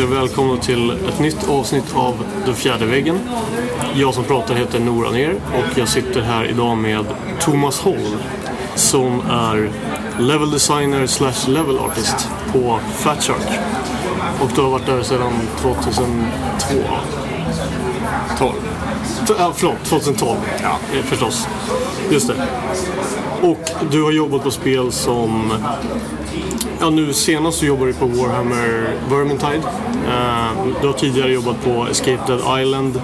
Då får jag hälsa er välkomna till ett nytt avsnitt av Den fjärde väggen. Jag som pratar heter Nora Ner och jag sitter här idag med Thomas Holm som är level designer slash level artist på Fat Shark. Och du har varit där sedan 2002? 12. T- Ja, förlåt, 2012. Ja. Eh, Förstås. Just det. Och du har jobbat på spel som... Ja, nu senast så jobbar du på Warhammer Vermintide. Eh, du har tidigare jobbat på Escape Dead Island,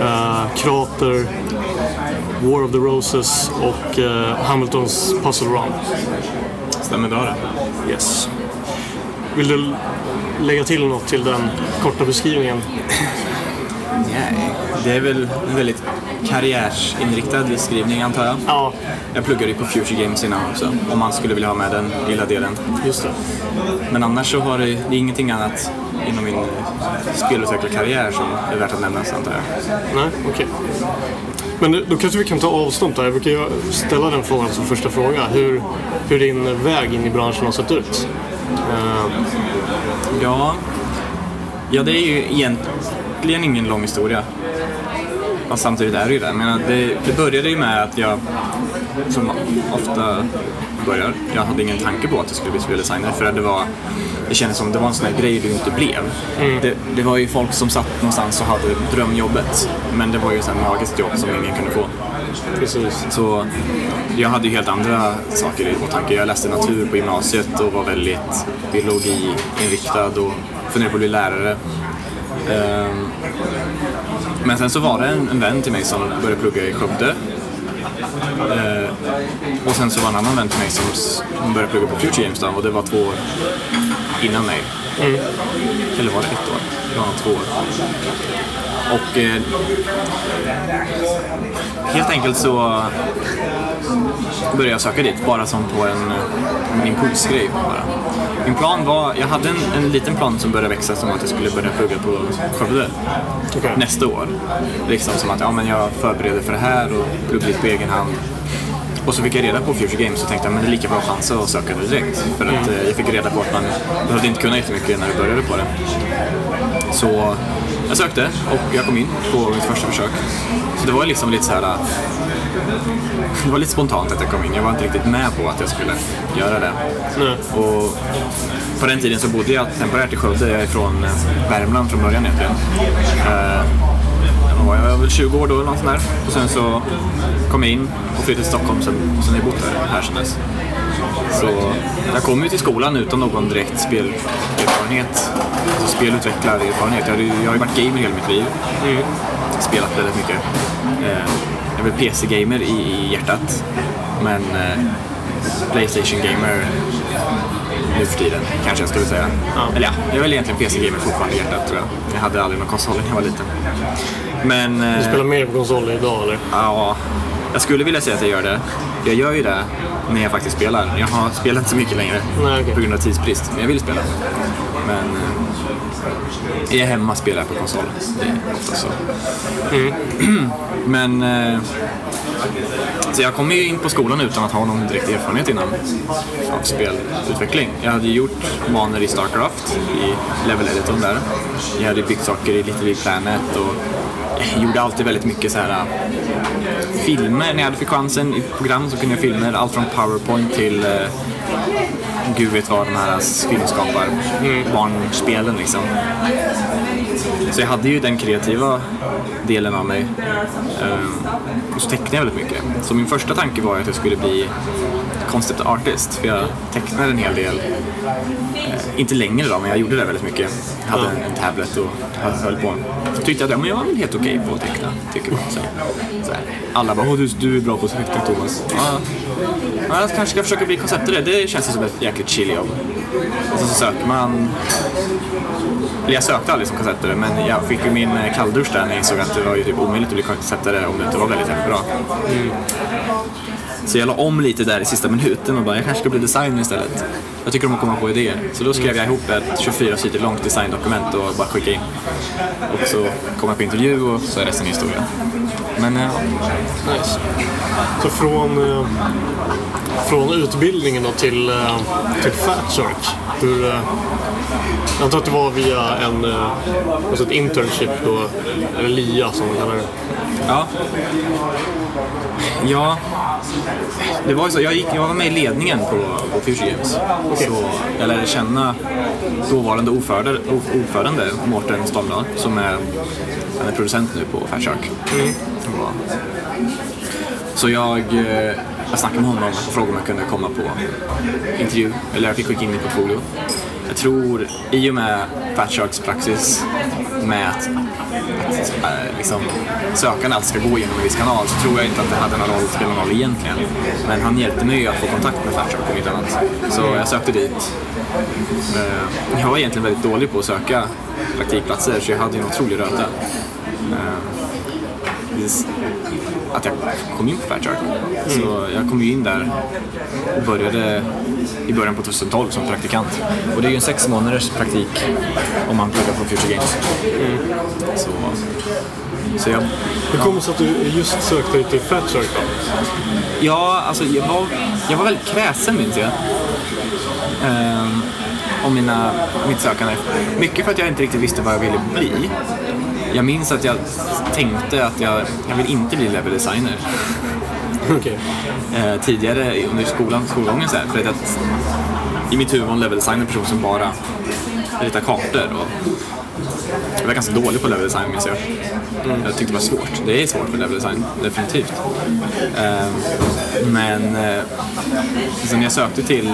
eh, Krater, War of the Roses och eh, Hamiltons Puzzle Run. Stämmer bra det. Yes. Vill du lägga till något till den korta beskrivningen? Nej, det är väl en väldigt karriärsinriktad beskrivning antar jag. Ja, Jag pluggade ju på Future Games innan också, om man skulle vilja ha med den lilla delen. just det. Men annars så har det, det är ingenting annat inom min spelutvecklarkarriär som är värt att nämnas antar jag. Nej, okej. Men då kanske vi kan ta avstånd där. Jag brukar ställa den frågan som första fråga. Hur, hur din väg in i branschen har sett ut. Eh, Ja, ja det är ju egentligen ingen lång historia. Fast samtidigt är det ju det. Men det, det började ju med att jag, som ofta börjar, jag hade ingen tanke på att jag skulle bli speldesigner för det var det kändes som det var en sån här grej du inte blev. Det, det var ju folk som satt någonstans och hade drömjobbet. Men det var ju ett magiskt jobb som ingen kunde få. precis. Så jag hade ju helt andra saker i åtanke. Jag läste natur på gymnasiet och var väldigt biologiinriktad och funderade på att bli lärare. Ehm, Men sen så var det en, en vän till mig som började plugga i Skövde. Eh, Och sen så var en annan vän till mig som började plugga på Future Games då, och det var två år innan mig. Eller var det ett år? Det var två år. Och eh, helt enkelt så började jag söka dit bara som på en, en impulsgrej. Bara. Min plan var, jag hade en, en liten plan som började växa som att jag skulle börja plugga på Skövde Okej. nästa år. Liksom som att ja, men jag förbereder för det här och pluggar på egen hand. Och så fick jag reda på Future Games och tänkte att det är lika bra chans att söka det direkt. För att eh, jag fick reda på att man behövde inte kunna jättemycket när du började på det. Så jag sökte och jag kom in på mitt första försök. Så det var liksom lite så här. Det var lite spontant att jag kom in. Jag var inte riktigt med på att jag skulle göra det. Nej. Och på den tiden så bodde jag temporärt i Skövde. Jag är från eh, Värmland från början egentligen. Eh, jag var- väl 20 år då något sånt där. Och sen så kom jag in och flyttade till Stockholm. Sen, sen har jag bott här, här sedan dess. Så jag kom ju till skolan utan någon direkt spelerfarenhet. Alltså spelutvecklarerfarenhet. Jag, hade jag har ju varit gamer hela mitt liv. Spelat väldigt mycket. Eh, jag är väl PC-gamer i, i hjärtat. Men eh, Playstation-gamer nu för tiden, kanske jag skulle säga. Eller ja, jag är väl egentligen PC-gamer fortfarande i hjärtat tror jag. Jag hade aldrig någon konsol när jag var liten. Men... eh, Du spelar mer på konsoler idag eller? Ja, jag skulle vilja säga att jag gör det. Jag gör ju det när jag faktiskt spelar. Jag har spelat så mycket längre Nej, okej. på grund av tidsbrist. Men jag vill spela. Men eh, är jag hemma spelar jag på konsol. Det är ofta så. Men eh, så jag kom ju in på skolan utan att ha någon direkt erfarenhet innan av spelutveckling. Jag hade ju gjort banor i Starcraft, i level editorn där. Jag hade byggt saker i Little Big Planet och jag gjorde alltid väldigt mycket så här filmer. När jag hade fick chansen i program så kunde jag filmer. Allt från Powerpoint till eh, Gud vet vad de här filmskapar barnspelen liksom. Så jag hade ju den kreativa delen av mig. Ehm, och så tecknade jag väldigt mycket. Så min första tanke var att jag skulle bli concept artist. För jag tecknade en hel del. Inte längre då, men jag gjorde det väldigt mycket. Jag hade en, en tablet och höll på. Så tyckte jag att ja, men jag var väl helt okej på att teckna, tycker man. Så, så här. Alla bara, du, du är bra på att teckna Thomas. Ja, ja, jag kanske ska försöka bli konceptare. Det känns ju som ett jäkligt chill jobb. Och så, så söker man eller jag sökte aldrig som konceptare men jag fick ju min eh, kalldusch där när jag insåg att det var ju typ omöjligt att bli konceptare om du inte var väldigt, väldigt bra. Mm. Så jag la om lite där i sista minuten och bara, jag kanske ska bli designer istället. Jag tycker om att komma på idéer. Så då skrev jag ihop ett 24 sidor långt designdokument och bara skicka in. Och så kom jag på intervju och så är resten historia. Men eh, Nice. Så från, eh, från utbildningen då till, eh, till Fat Shark. Hur, eh, jag antar att det var via en, alltså ett internship då, eller LIA som man kallar det. Ja. Ja, det var ju så. Jag, gick, jag var med i ledningen på, på Future Games. Så jag lärde känna dåvarande ordförande, ordförande Mårten Stolmdal som är, han är producent nu på Fat Shark. Så jag, eh, jag snackade med honom och frågade om jag kunde komma på intervju. Eller jag fick skicka in mitt portfolio. Jag tror, i och med Fat Sharks praxis med att, att äh, liksom, sökande alltid ska gå genom en viss kanal så tror jag inte att det hade någon roll, spelade någon roll egentligen. Men han hjälpte mig att få kontakt med Fat Shark om inte annat. Så jag sökte dit. Eh, jag var egentligen väldigt dålig på att söka praktikplatser så jag hade en otrolig röta. Eh, det- att jag kom in på Fat Shark. Så jag kom ju in där och började i början på 2012 som praktikant. Och det är ju en sex månaders praktik om man pluggar på Future Games. Så, så jag, Hur kommer det sig att du just sökte dig till Fat Shark då? ja, alltså jag var, jag var väldigt kräsen minns jag. Ehm, om mina, mitt sökande. Mycket för att jag inte riktigt visste vad jag ville bli. Jag minns att jag tänkte att jag, jag vill inte bli level designer. Okej. eh, tidigare under skolan, skolgången. Så här, för att I mitt huvud var en level design en person som bara ritar kartor. Och jag var ganska dålig på level design minns jag. Jag tyckte det var svårt. Det är svårt med level design, definitivt. Eh, men eh, när jag sökte till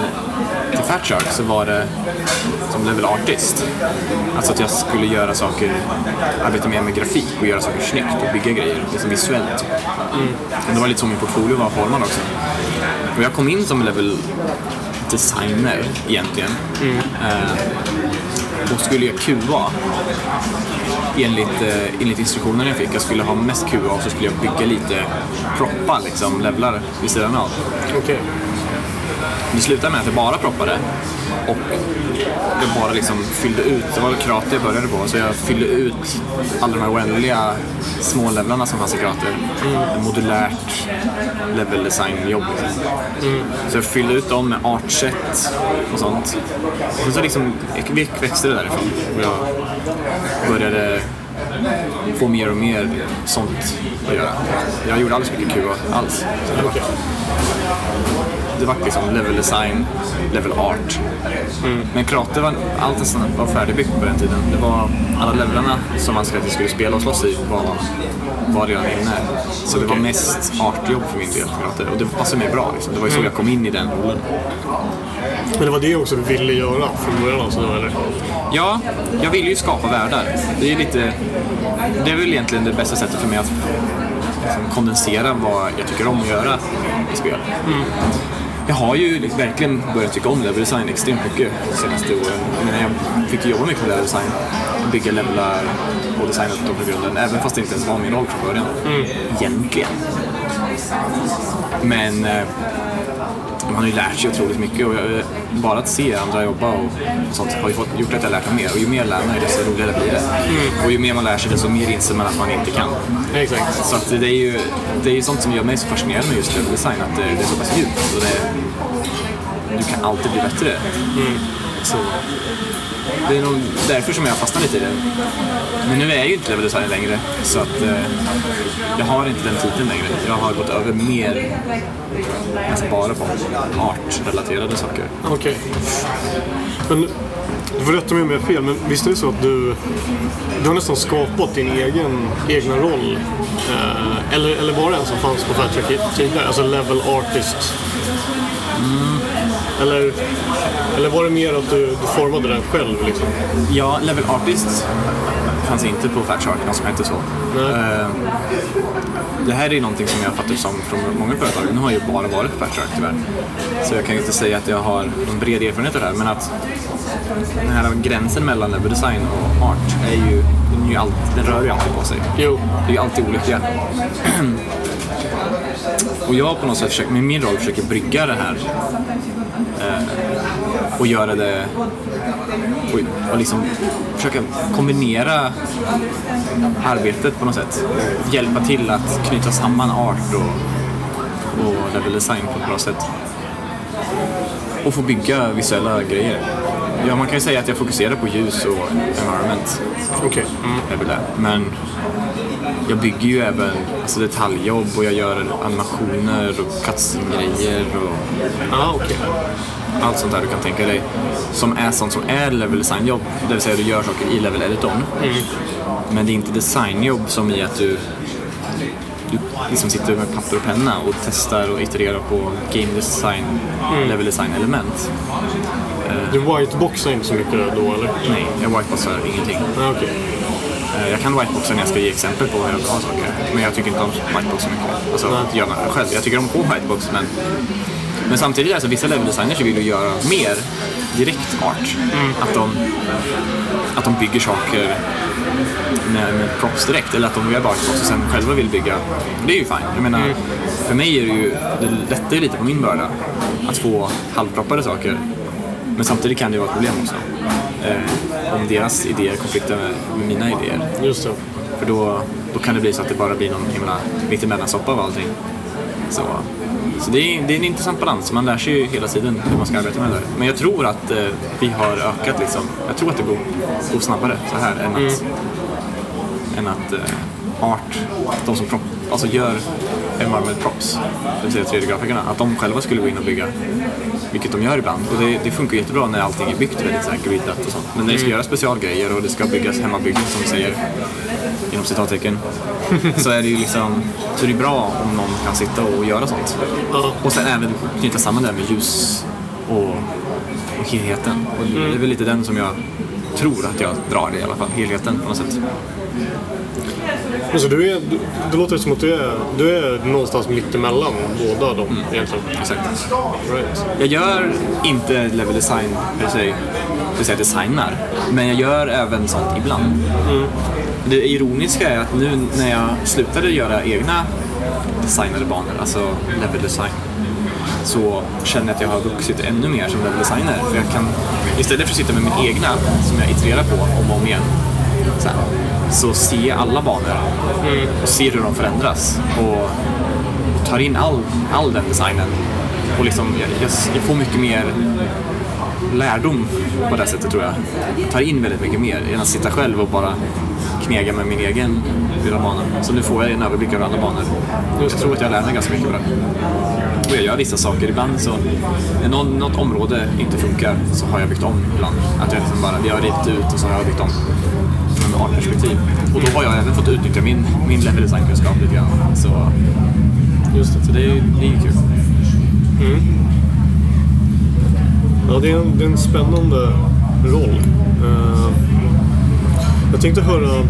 Fat Shark så var det som level artist. Alltså att jag skulle göra saker, arbeta mer med grafik och göra saker snyggt och bygga grejer liksom visuellt. Men det var lite så min portfolio var formad också. Och jag kom in som level designer egentligen. Eh, och skulle göra QA enligt, eh, enligt instruktionerna jag fick. Jag skulle ha mest QA och så skulle jag bygga lite proppar, liksom, levlar vid sidan av. Okej. Det slutade med att jag bara proppade och jag bara liksom fyllde ut. Det var krater jag började på, så jag fyllde ut alla de här oändliga små levlarna som fanns i krater. Mm. Modulärt level design-jobb. Liksom. Så jag fyllde ut dem med artset och sånt. Och sen så liksom växte det därifrån. Och jag började få mer och mer sånt att göra. Jag gjorde alldeles mycket QA alls. Så det var liksom level design, level art. Men Krater var allt nästan var färdigbyggt på den tiden. Det var alla levlarna som man skulle, skulle spela och slåss i var, var redan inne. Så det var mest artjobb för min del, Krater. Och det passade mig bra. Liksom. Det var ju så jag kom in i den rollen. Men det var det också du ville göra från början alltså, eller? Ja, jag ville ju skapa världar. Det är lite... Det är väl egentligen det bästa sättet för mig att liksom, kondensera vad jag tycker om att göra i spel. Jag har ju liksom verkligen börjat tycka om level design extremt mycket de senaste åren. Jag, fick jobba mycket med level design. Bygga levlar och designa dem från grunden. Även fast det inte ens var min roll från början. Egentligen. Men eh, man har ju lärt sig otroligt mycket och jag, bara att se andra jobba och sånt har ju fått, gjort att jag lärt mig mer. Och ju mer jag lär mig desto roligare blir det. Och ju mer man lär sig desto mer inser man att man inte kan. Exakt. Så att det är ju det är ju sånt som gör mig så fascinerad med just design, att det, det är så pass djupt. Och det, du kan alltid bli bättre. Så det är nog därför som jag fastnar lite i det. Men nu är jag ju inte level designer längre, så att eh, jag har inte den titeln längre. Jag har gått över mer alltså bara på art-relaterade saker. Okej. Men du får rätta mig om jag har fel, men visst är det så att du, du har nästan skapat din egen egna roll? Eh, eller, eller var det en som fanns på Fat Track tidigare? Alltså level artist? Eller, eller var det mer att du, du formade den själv? Liksom? Ja, Level Artist fanns inte på Fat Shark, någon som hette så. Eh, det här är någonting som jag fattar som från många företag. Nu har jag ju bara varit på Fat Shark tyvärr. Så jag kan inte säga att jag har en bred erfarenhet av det här. Men att den här gränsen mellan level design och art är ju, den, är ju alltid, den rör ju alltid på sig. Jo. Det är ju alltid olika. Och jag på något sätt försöker, med min roll försöker brygga det här. Eh, och göra det... Och, och liksom försöka kombinera arbetet på något sätt. Hjälpa till att knyta samman art och, och level design på ett bra sätt. Och få bygga visuella grejer ja, man kan ju säga att jag fokuserar på ljus och environment. Okej. Mm. väl det. Men jag bygger ju även alltså, detaljjobb och jag gör animationer och cutscene-grejer och Ah, okej. allt sånt där du kan tänka dig. Som är sånt som är level design-jobb. Det vill säga du gör saker i level editorn. Men det är inte designjobb som i att du, du liksom sitter med papper och penna och testar och itererar på game design, level design-element. Du whiteboxar inte så mycket då, eller? Nej, jag whiteboxar ingenting. Ah, okej. Eh, Jag kan whiteboxa när jag ska ge exempel på hur jag ha saker. Men jag tycker inte om whitebox så mycket. Alltså, att göra något själv. Jag tycker om på whitebox, men... Men samtidigt, alltså, vissa level designers vill ju göra mer direkt art. Att, de, att de bygger saker med, med props direkt. Eller att de gör props och sen själva vill bygga. Det är ju fine. Jag menar, för mig är det ju, det lättar ju lite på min börda att få halvproppade saker. Men samtidigt kan det ju vara ett problem också. Eh, om deras idéer konfliktar med, med mina idéer. Just det. För då, då kan det bli så att det bara blir någon himla mittemellan-soppa av allting. Så, så det, är, det är en intressant balans. Man lär sig ju hela tiden hur man ska arbeta med det. Men jag tror att eh, vi har ökat liksom. Jag tror att det går, går snabbare så här än att, än att eh, Art, de som prop, alltså gör environment props, det vill säga 3D-grafikerna, att de själva skulle gå in och bygga. Vilket de gör ibland. Och det, det funkar jättebra när allting är byggt väldigt griddat och sånt. Men när det ska göras specialgrejer och det ska byggas hemmabyggen som vi säger, inom citattecken, så är det ju liksom, så är det bra om någon kan sitta och göra sånt. Och sen även knyta samman det med ljus och, och helheten. Och det är väl lite den som jag tror att jag drar i alla fall, helheten på något sätt. Men så du är, du, det låter som att du är, du är någonstans mittemellan båda dem egentligen. Exakt. Right. Jag gör inte level design per se, vill säga designar, men jag gör även sånt ibland. Det ironiska är att nu när jag slutade göra egna designade banor, alltså level design, så känner jag att jag har vuxit ännu mer som level designer. För jag kan, istället för att sitta med min egna, som jag itererar på om och om igen, så, här, så jag alla banor och ser hur de förändras. Och, och tar in all, all den designen. Och liksom, jag, jag, jag får mycket mer lärdom på det sättet tror jag. Jag tar in väldigt mycket mer än att sitta själv och bara knega med min egen lilla bana. Så nu får jag en överblick över alla banor. Jag tror att jag lär mig ganska mycket på det. Och jag gör vissa saker. Ibland så, när något område inte funkar så har jag byggt om ibland. Att jag liksom bara, vi har rivit ut och så har jag byggt om. Artperspektiv. Och då har jag även fått utnyttja min, min level design-kunskap lite grann. Så, Just det. så det är ju det är ju kul. Mm. Ja, det är en, det är en spännande roll. Uh, jag tänkte höra...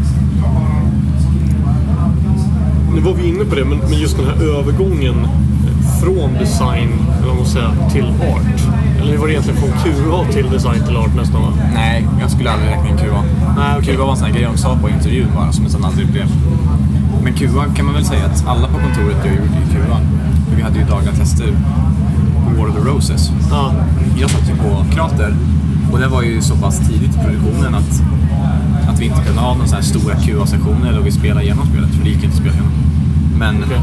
Nu var vi inne på det, men, men just den här övergången från design, eller vad man säga, till art. Eller var det egentligen från QA till design till art nästan va? Nej, jag skulle aldrig räkna in QA. Nej, okej. QA var en sån här grej de sa på intervjun bara, som en sån aldrig blev. Men QA kan man väl säga att alla på kontoret jag gjorde i QA. För Vi hade ju dagliga tester på War of the Roses. Ja, Jag satt ju på Krater och det var ju så pass tidigt i produktionen att, att vi inte kunde ha några så här stora QA-sessioner och vi spelade igenom spelet, för det gick inte att spela igenom. Men, Okej.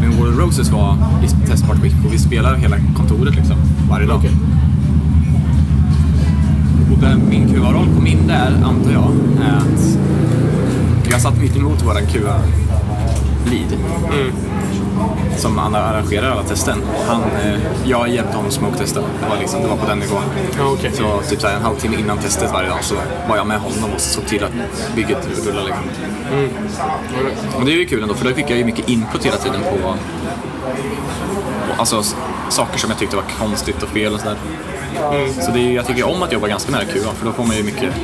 Men War of the Roses var i testbart skick och vi spelade hela kontoret liksom, varje dag. okej. Och där min QA-roll kom in där, antar jag, är att jag satt mitt emot våran QA-lead. Som arrangerar alla testen. Han, eh, jag hjälpte honom smoke-testa. Det var, liksom, det var på den nivån. Ja, okej. Så typ så här, en halvtimme innan testet varje dag så var jag med honom och såg till att bygget rullade. Liksom. Och det är ju kul ändå, för då fick jag ju mycket input hela tiden på, på alltså, saker som jag tyckte var konstigt och fel och sådär. Så det är, jag tycker om att jobba ganska nära QA, för då får man ju mycket...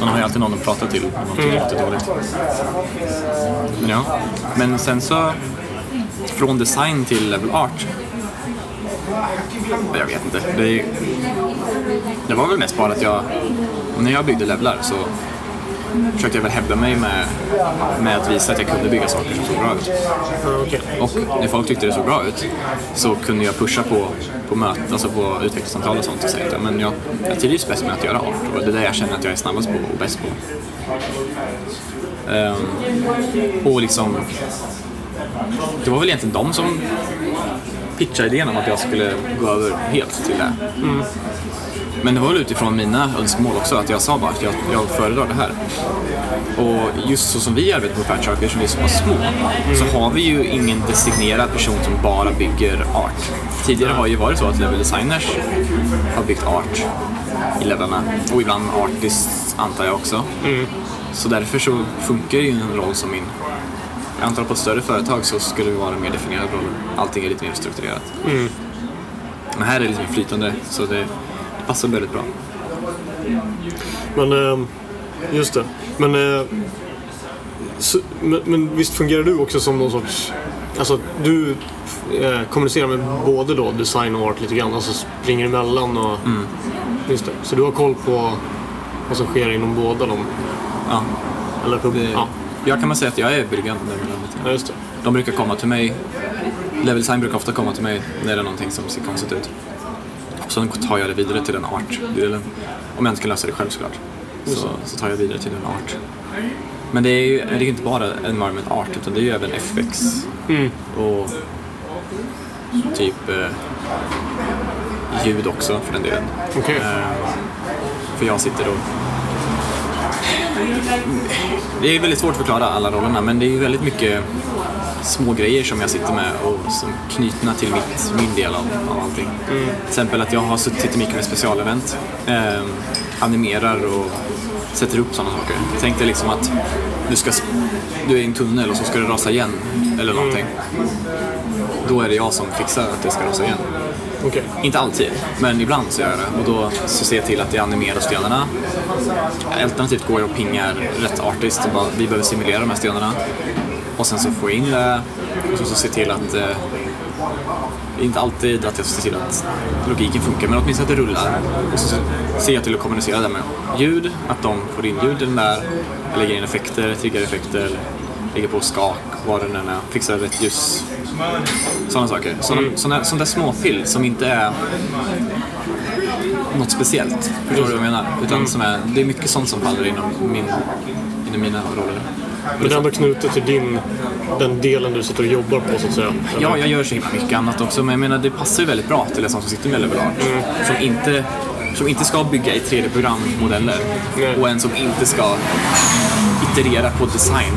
Man har ju alltid någon att prata till om man tycker något är dåligt. Men ja, men sen så... Från design till level art. Jag vet inte. Det, är, det var väl mest bara att jag... När jag byggde levlar så försökte jag väl hävda mig med, med att visa att jag kunde bygga saker som såg bra ut. Och när folk tyckte det såg bra ut så kunde jag pusha på, på möten, alltså på utvecklingssamtal och sånt och säga att men jag, jag trivs bäst med att göra art och det är det jag känner att jag är snabbast på och bäst på. Um, och liksom, det var väl egentligen de som pitchade idén om att jag skulle gå över helt till det. Men det var väl utifrån mina önskemål också, att jag sa bara att jag, jag föredrar det här. Och just så som vi arbetar på Fat Shark, eftersom vi är så pass små, så har vi ju ingen designerad person som bara bygger art. Tidigare har ju varit så att level designers har byggt art i levelarna. Och ibland artists antar jag också. Så därför så funkar ju en roll som min. Jag antar på ett större företag så skulle det vara en mer definierad roll. Allting är lite mer strukturerat. Men här är det lite mer flytande, så det, det passar väldigt bra. Men, eh, just det. Men, eh, så, men, men visst fungerar du också som någon sorts... Alltså du eh, kommunicerar med både då design och art lite grann, alltså springer emellan och... Just det. Så du har koll på vad som sker inom båda dem? Ja, Eller på, det, ja. Jag kan man säga att jag är bryggan. där ja, just det. De brukar komma till mig. Level design brukar ofta komma till mig när det är någonting som ser konstigt ut. Och sen tar jag det vidare till den art-delen. Om jag inte kan lösa det själv såklart. Så, så tar jag vidare till den art. Men det är ju det är inte bara environment art utan det är ju även FX och typ eh, ljud också för den delen. Okej. Eh, för jag sitter och... Det är väldigt svårt att förklara alla rollerna men det är väldigt mycket små grejer som jag sitter med och som knutna till mitt, min del av, av allting. Till exempel att jag har suttit mycket med specialevent, eh, animerar och sätter upp sådana saker. Tänk dig liksom att du, ska, du är i en tunnel och så ska det rasa igen eller någonting. Då är det jag som fixar att det ska rasa igen. Okay. Inte alltid, men ibland så gör jag det. Och då så ser jag till att jag animerar stenarna. Alternativt går jag och pingar rätt artist och bara, vi behöver simulera de här stenarna. Och sen så får jag in det och så, så ser jag till att eh, inte alltid att jag ser till att logiken funkar, men åtminstone att det rullar. Och så ser jag till att kommunicera det med ljud, att de får in ljud i den där. Jag lägger in effekter, triggar effekter, lägger på skak, vad det nu är, fixar rätt ljus. Sådana saker. Sådana, sådana, sånt där småpill som inte är något speciellt. Förstår du vad jag menar? Utan som är, det är mycket sånt som faller inom, min, inom mina roller. Men det är ändå knutet till din, den delen du sitter och jobbar på så att säga? Ja, jag gör så himla mycket annat också, men jag menar det passar ju väldigt bra till en sån som sitter med level art. Som, inte, som inte ska bygga i 3D-programmodeller Nej. och en som inte ska iterera på design.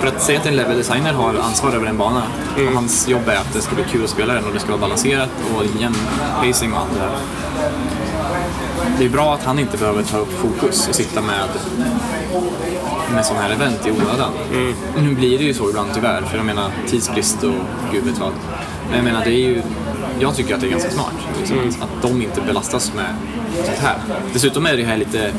För att säga att en level designer har ansvar över en bana och hans jobb är att det ska bli kul att spela den och det ska vara balanserat och jämn pacing och allt det där. Det är bra att han inte behöver ta upp fokus och sitta med med sådana här event i onödan. Nu blir det ju så ibland tyvärr, för jag menar tidsbrist och gud vet vad. Men jag menar, det är ju, jag tycker att det är ganska smart. Liksom, att, att de inte belastas med sånt här. Dessutom är det här lite,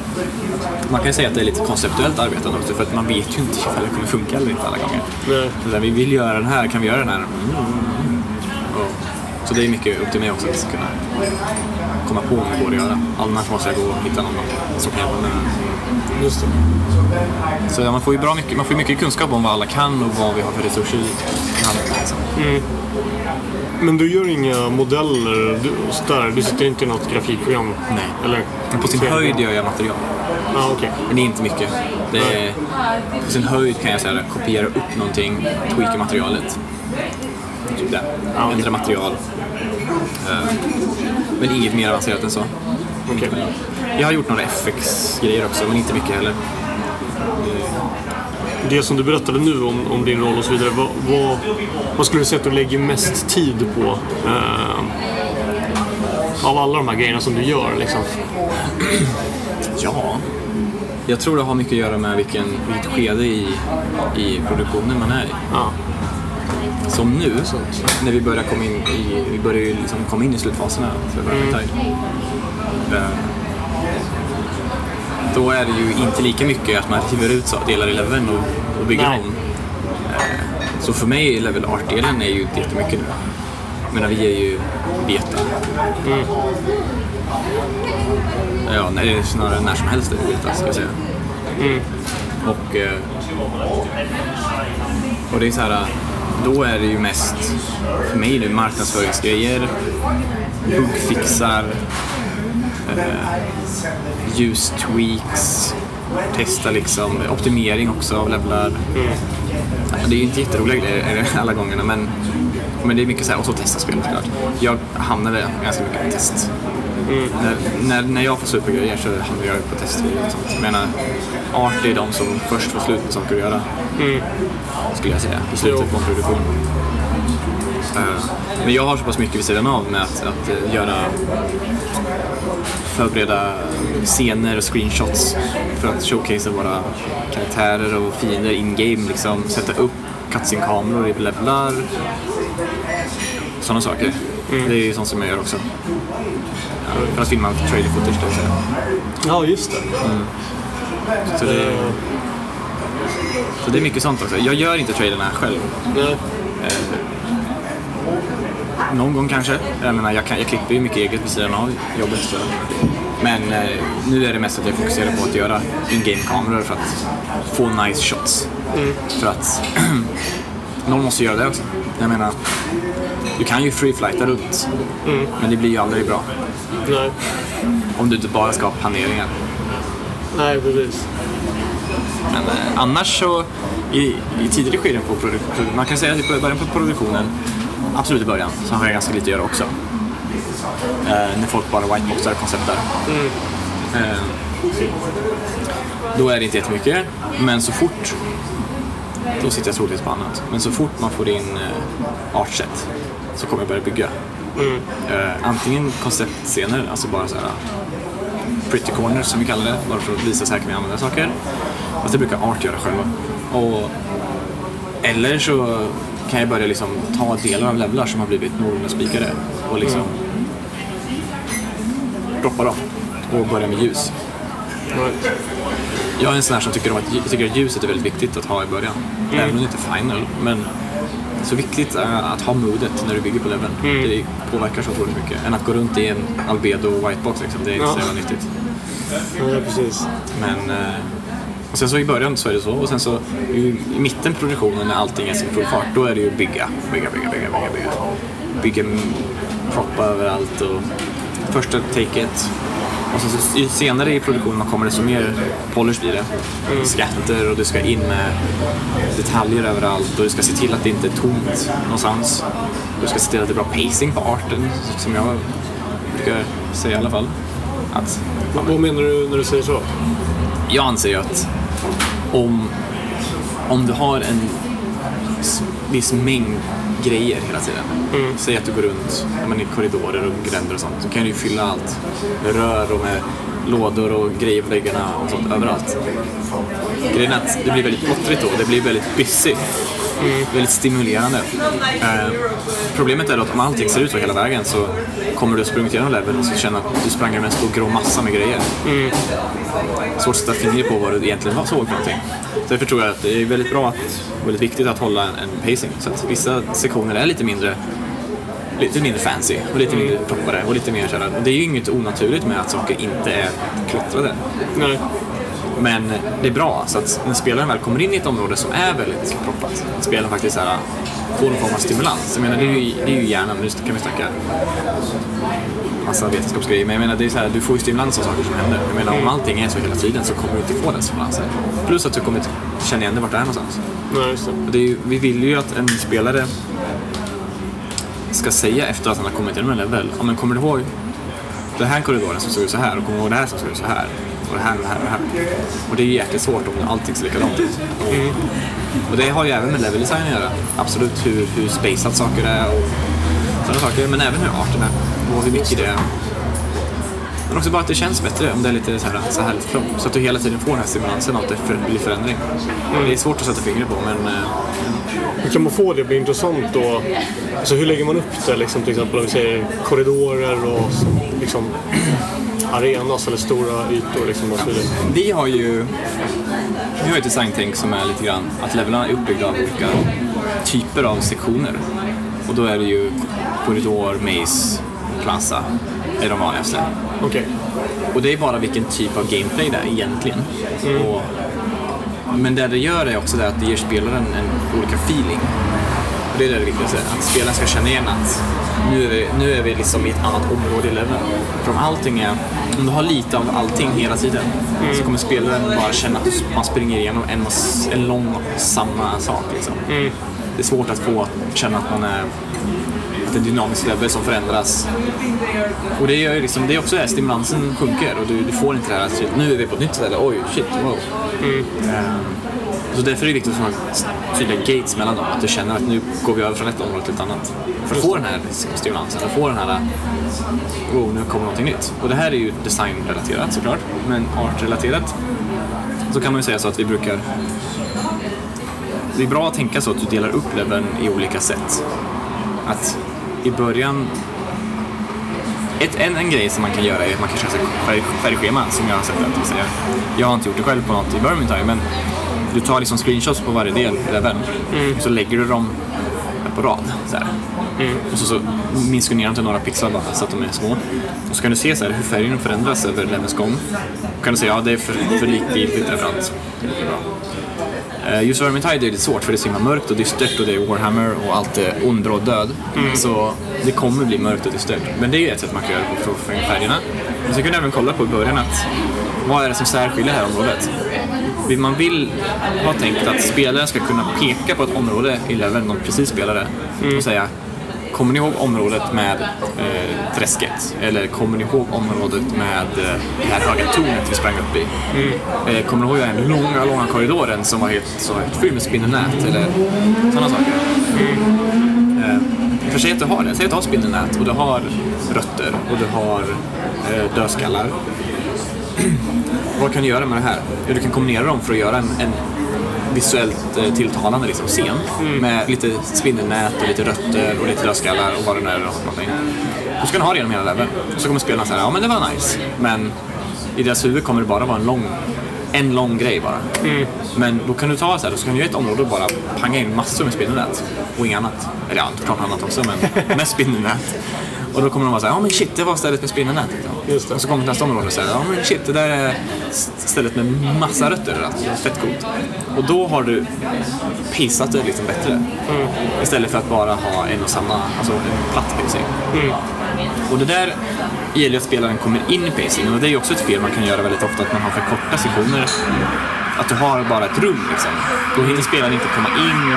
man kan ju säga att det är lite konceptuellt arbetande också, för att man vet ju inte ifall det kommer funka eller inte alla gånger. Nej. Så där, vi vill göra den här, kan vi göra den här? Mm. Och, så det är mycket upp till mig också att kunna komma på om det går att göra. Annars måste jag gå och hitta någon som kan hjälpa mig. Just det. Så man får ju bra mycket, man får mycket kunskap om vad alla kan och vad vi har för resurser i handen. Liksom. Men du gör inga modeller du, så där. Du sitter inte i något grafikprogram? Nej. Eller? Men på sin höjd gör jag material. Ja, okej. Men det är inte mycket. Det är, på sin höjd kan jag säga det, kopiera upp någonting, tweaka materialet. Typ det. Ja, okej. Ändra material. Eh, Men inget mer avancerat än så. Okej. Jag har gjort några FX-grejer också, men inte mycket heller. Det som du berättade nu om, om din roll och så vidare. Vad, vad, vad skulle du säga att du lägger mest tid på? Eh, av alla de här grejerna som du gör liksom. Ja. Jag tror det har mycket att göra med vilken, vilket skede i, i produktionen man är i. Ja. Som nu, när vi börjar komma in i, vi börjar liksom komma in i slutfaserna för. Eh, Då är det ju inte lika mycket att man river ut delar i leveln och, och bygger Nej. om. Eh, Så för mig är level art-delen är ju inte jättemycket nu. Menar, vi är ju beta. Ja, nej, snarare när som helst är vi beta, ska jag säga. Och, eh, och det är så här, då är det ju mest för mig nu marknadsföringsgrejer, bugfixar, eh, ljustweaks, testa liksom optimering också av levlar. Ja, Det är ju inte jätteroliga grejer alla gångerna men, men det är mycket så här, och så testa spelet såklart. Jag hamnade ganska mycket på test. När, när, när jag får supergrejer så hamnar jag på tester och sånt. Jag menar, art är de som först får slut med saker att göra. Skulle jag säga, i slutet på en produktion. Eh, Men jag har så pass mycket vid sidan av med att, att eh, göra förbereda scener och screenshots för att showcasea våra karaktärer och fiender in-game. Liksom, sätta upp cutscene-kameror i levlar. Sådana saker. Det är ju sånt som jag gör också. Ja, för att filma trailer footage, vill säga. Ja, just det. Så det, Eh, så det är mycket sånt också. Jag gör inte trailerna själv. nej. Någon gång kanske. Jag menar, jag, kan, jag klipper ju mycket eget vid sidan av jobbet. Så. Men eh, nu är det mest att jag fokuserar på att göra in-game-kameror för att få nice shots. För att någon måste göra det också. Jag menar, du kan ju free-flighta runt, men det blir ju aldrig bra. Nej. Om du inte bara ska ha paneringar. Nej, precis. Men eh, annars så, i, i tidigare skeden på produktionen, man kan säga att i början på produktionen, absolut i början, sen har jag ganska lite att göra också. Eh, när folk bara whiteboxar koncepter. Eh, då är det inte jättemycket, men så fort, då sitter jag troligtvis på annat, men så fort man får in eh, artset så kommer jag börja bygga. Eh, antingen konceptscener, alltså bara så här eh, pretty corners som vi kallar det, bara för att visa så här kan vi använda saker. Fast det brukar Art göra själva. Och, eller så kan jag börja liksom ta delar av levlar som har blivit någorlunda spikade och liksom droppa dem och börja med ljus. Right. Jag är en sån här som tycker, om att, jag tycker att ljuset är väldigt viktigt att ha i början. Även om det inte är final. Men så viktigt är att ha modet när du bygger på leveln. Det påverkar så otroligt mycket. Än att gå runt i en albedo whitebox liksom. Det är inte så Ja. jävla nyttigt. Ja, precis. Men eh, och sen så i början så är det så och sen så i, i mitten produktionen när allting är sin full fart då är det ju bygga, bygga, bygga, bygga, bygga, bygga. Bygga proppa överallt och första taket. Och sen så senare i produktionen kommer det så mer polish blir det. Skatter och du ska in med detaljer överallt och du ska se till att det inte är tomt någonstans. Du ska se till att det är bra pacing på arten som jag brukar säga i alla fall. Att Vad menar du när du säger så? jag anser ju att om, om du har en viss mängd grejer hela tiden. Säg att du går runt men i korridorer och gränder och sånt. Så kan du ju fylla allt med rör och med lådor och grejer på väggarna och sånt överallt. Grejen är att det blir väldigt plottrigt då. Det blir väldigt busy. Väldigt stimulerande. Eh, problemet är då att om allting ser ut så hela vägen så kommer du sprungit igenom leveln och så känna att du sprang över en stor grå massa med grejer svårt att sätta fingret på vad du egentligen var- såg för någonting. Därför tror jag att det är väldigt bra, att, väldigt viktigt att hålla en, en pacing. Så att vissa sektioner är lite mindre lite mindre fancy och lite mindre proppare och lite mer sådär. Det är ju inget onaturligt med att saker inte är klottrade. Nej. Men det är bra, så att när spelaren väl kommer in i ett område som är väldigt proppat, att spelaren faktiskt såhär, får någon form av stimulans. Jag menar, det är ju, det är ju hjärnan, nu kan vi snacka massa vetenskapsgrejer, men jag menar, det är så här, du får ju stimulans av saker som händer. Jag menar, om allting är så hela tiden så kommer du inte få den stimulansen. Plus att du kommer inte känna igen dig vart det är någonstans. Nej, just det är ju, vi vill ju att en spelare ska säga efter att han har kommit igenom en level, ja men kommer du ihåg den här korridoren som såg ut så här och kommer du ihåg det här som såg ut så här och det här och det här och det här. Och det är ju jäkligt svårt om allting ser likadant ut. Och det har ju även med level design att göra. Absolut hur, hur spaceat saker är och sådana saker. Men även hur arten är och hur mycket det är. Men också bara att det känns bättre om det är lite så här, så här lite. Så att du hela tiden får den här stimulansen av att det för, blir förändring. Det är svårt att sätta fingret på men eh, Hur kan man få det att bli intressant då? Alltså hur lägger man upp det? Liksom, till exempel om vi säger korridorer och liksom, arenas eller stora ytor. Liksom, och så vidare. Vi har ju vi har ett designtänk som är lite grann att levelarna är uppbyggda av olika typer av sektioner. Och då är det ju korridor, maze, plaza är de vanligaste. Okej. Och det är bara vilken typ av gameplay det är egentligen. Och, men det det gör är också det att det ger spelaren en olika feeling. Och det viktigaste, att spelaren ska känna igen att nu är vi, nu är vi liksom i ett annat område i leveln. För om allting är, om du har lite av allting hela tiden så kommer spelaren bara känna att man springer igenom en, en lång samma sak. Liksom. Det är svårt att få känna att man är lite dynamisk level som förändras. Och det gör ju liksom, det är också det, stimulansen sjunker och du, du får inte det här att shit, nu är vi på ett nytt ställe, oj, shit, wow. Ehm, så därför är det viktigt att ha tydliga gates mellan dem, att du känner att nu går vi över från ett område till ett annat. För att få den här liksom, stimulansen, att få den här, oh, nu kommer någonting nytt. Och det här är ju designrelaterat såklart, men artrelaterat så kan man ju säga så att vi brukar det är bra att tänka så att du delar upp leveln i olika sätt. Att i början... Ett, en, en grej som man kan göra är att man kan köra färg, färgschema som jag har sett att säga. Jag har inte gjort det själv på något i Birmingham men du tar liksom screenshots på varje del i leveln och så lägger du dem på rad. Så här. Och så, så minskar du ner dem till några pixlar bara så att de är små. Och så kan du se så här, hur färgen förändras över levelns gång. Då kan du säga ja det är för, för likgiltigt överallt. Eh, Just Vermintide är lite svårt för det är så himla mörkt och dystert och det är Warhammer och allt är ondra och död. Så det kommer bli mörkt och dystert. Men det är ju ett sätt man kan göra på för att in färgerna. Och så kan du även kolla på i början att vad är det som särskiljer det här området? Man vill ha tänkt att spelaren ska kunna peka på ett område i leveln de precis spelade och säga Kommer ni ihåg området med eh, träsket? Eller kommer ni ihåg området med eh, det här höga tornet vi sprang upp i? Eh, kommer ni ihåg den långa, långa korridoren som var helt, så helt fylld med spindelnät? Eller sådana saker. Eh, för säg att du har det. Säg att du har spindelnät och du har rötter och du har eh, dödskallar. Vad kan du göra med det här? Ja, du kan kombinera dem för att göra en, en visuellt eh, tilltalande liksom, scen. Med lite spindelnät och lite rötter och lite dödskallar och vad det nu är. och någonting. Och så kan du ha det genom hela leveln. Och så kommer spelarna säga, ja men det var nice. Men i deras huvud kommer det bara vara en lång, en lång grej bara. Men då kan du ta så här, så kan du ett område och bara panga in massor med spindelnät. Och inget annat. Eller ja, klart annat också, men mest spindelnät. Och då kommer de vara såhär, ja men shit, det var stället med spindelnät. Liksom. Och så kommer nästa område och säger, ja men shit, det där är stället med massa rötter. Alltså, fett coolt. Och då har du paceat det liksom bättre. Istället för att bara ha en och samma, alltså en platt pacing. Och det där gäller att spelaren kommer in i pacingen och det är ju också ett fel man kan göra väldigt ofta, att man har för korta sektioner. Att du har bara ett rum liksom. Då hinner spelaren inte komma in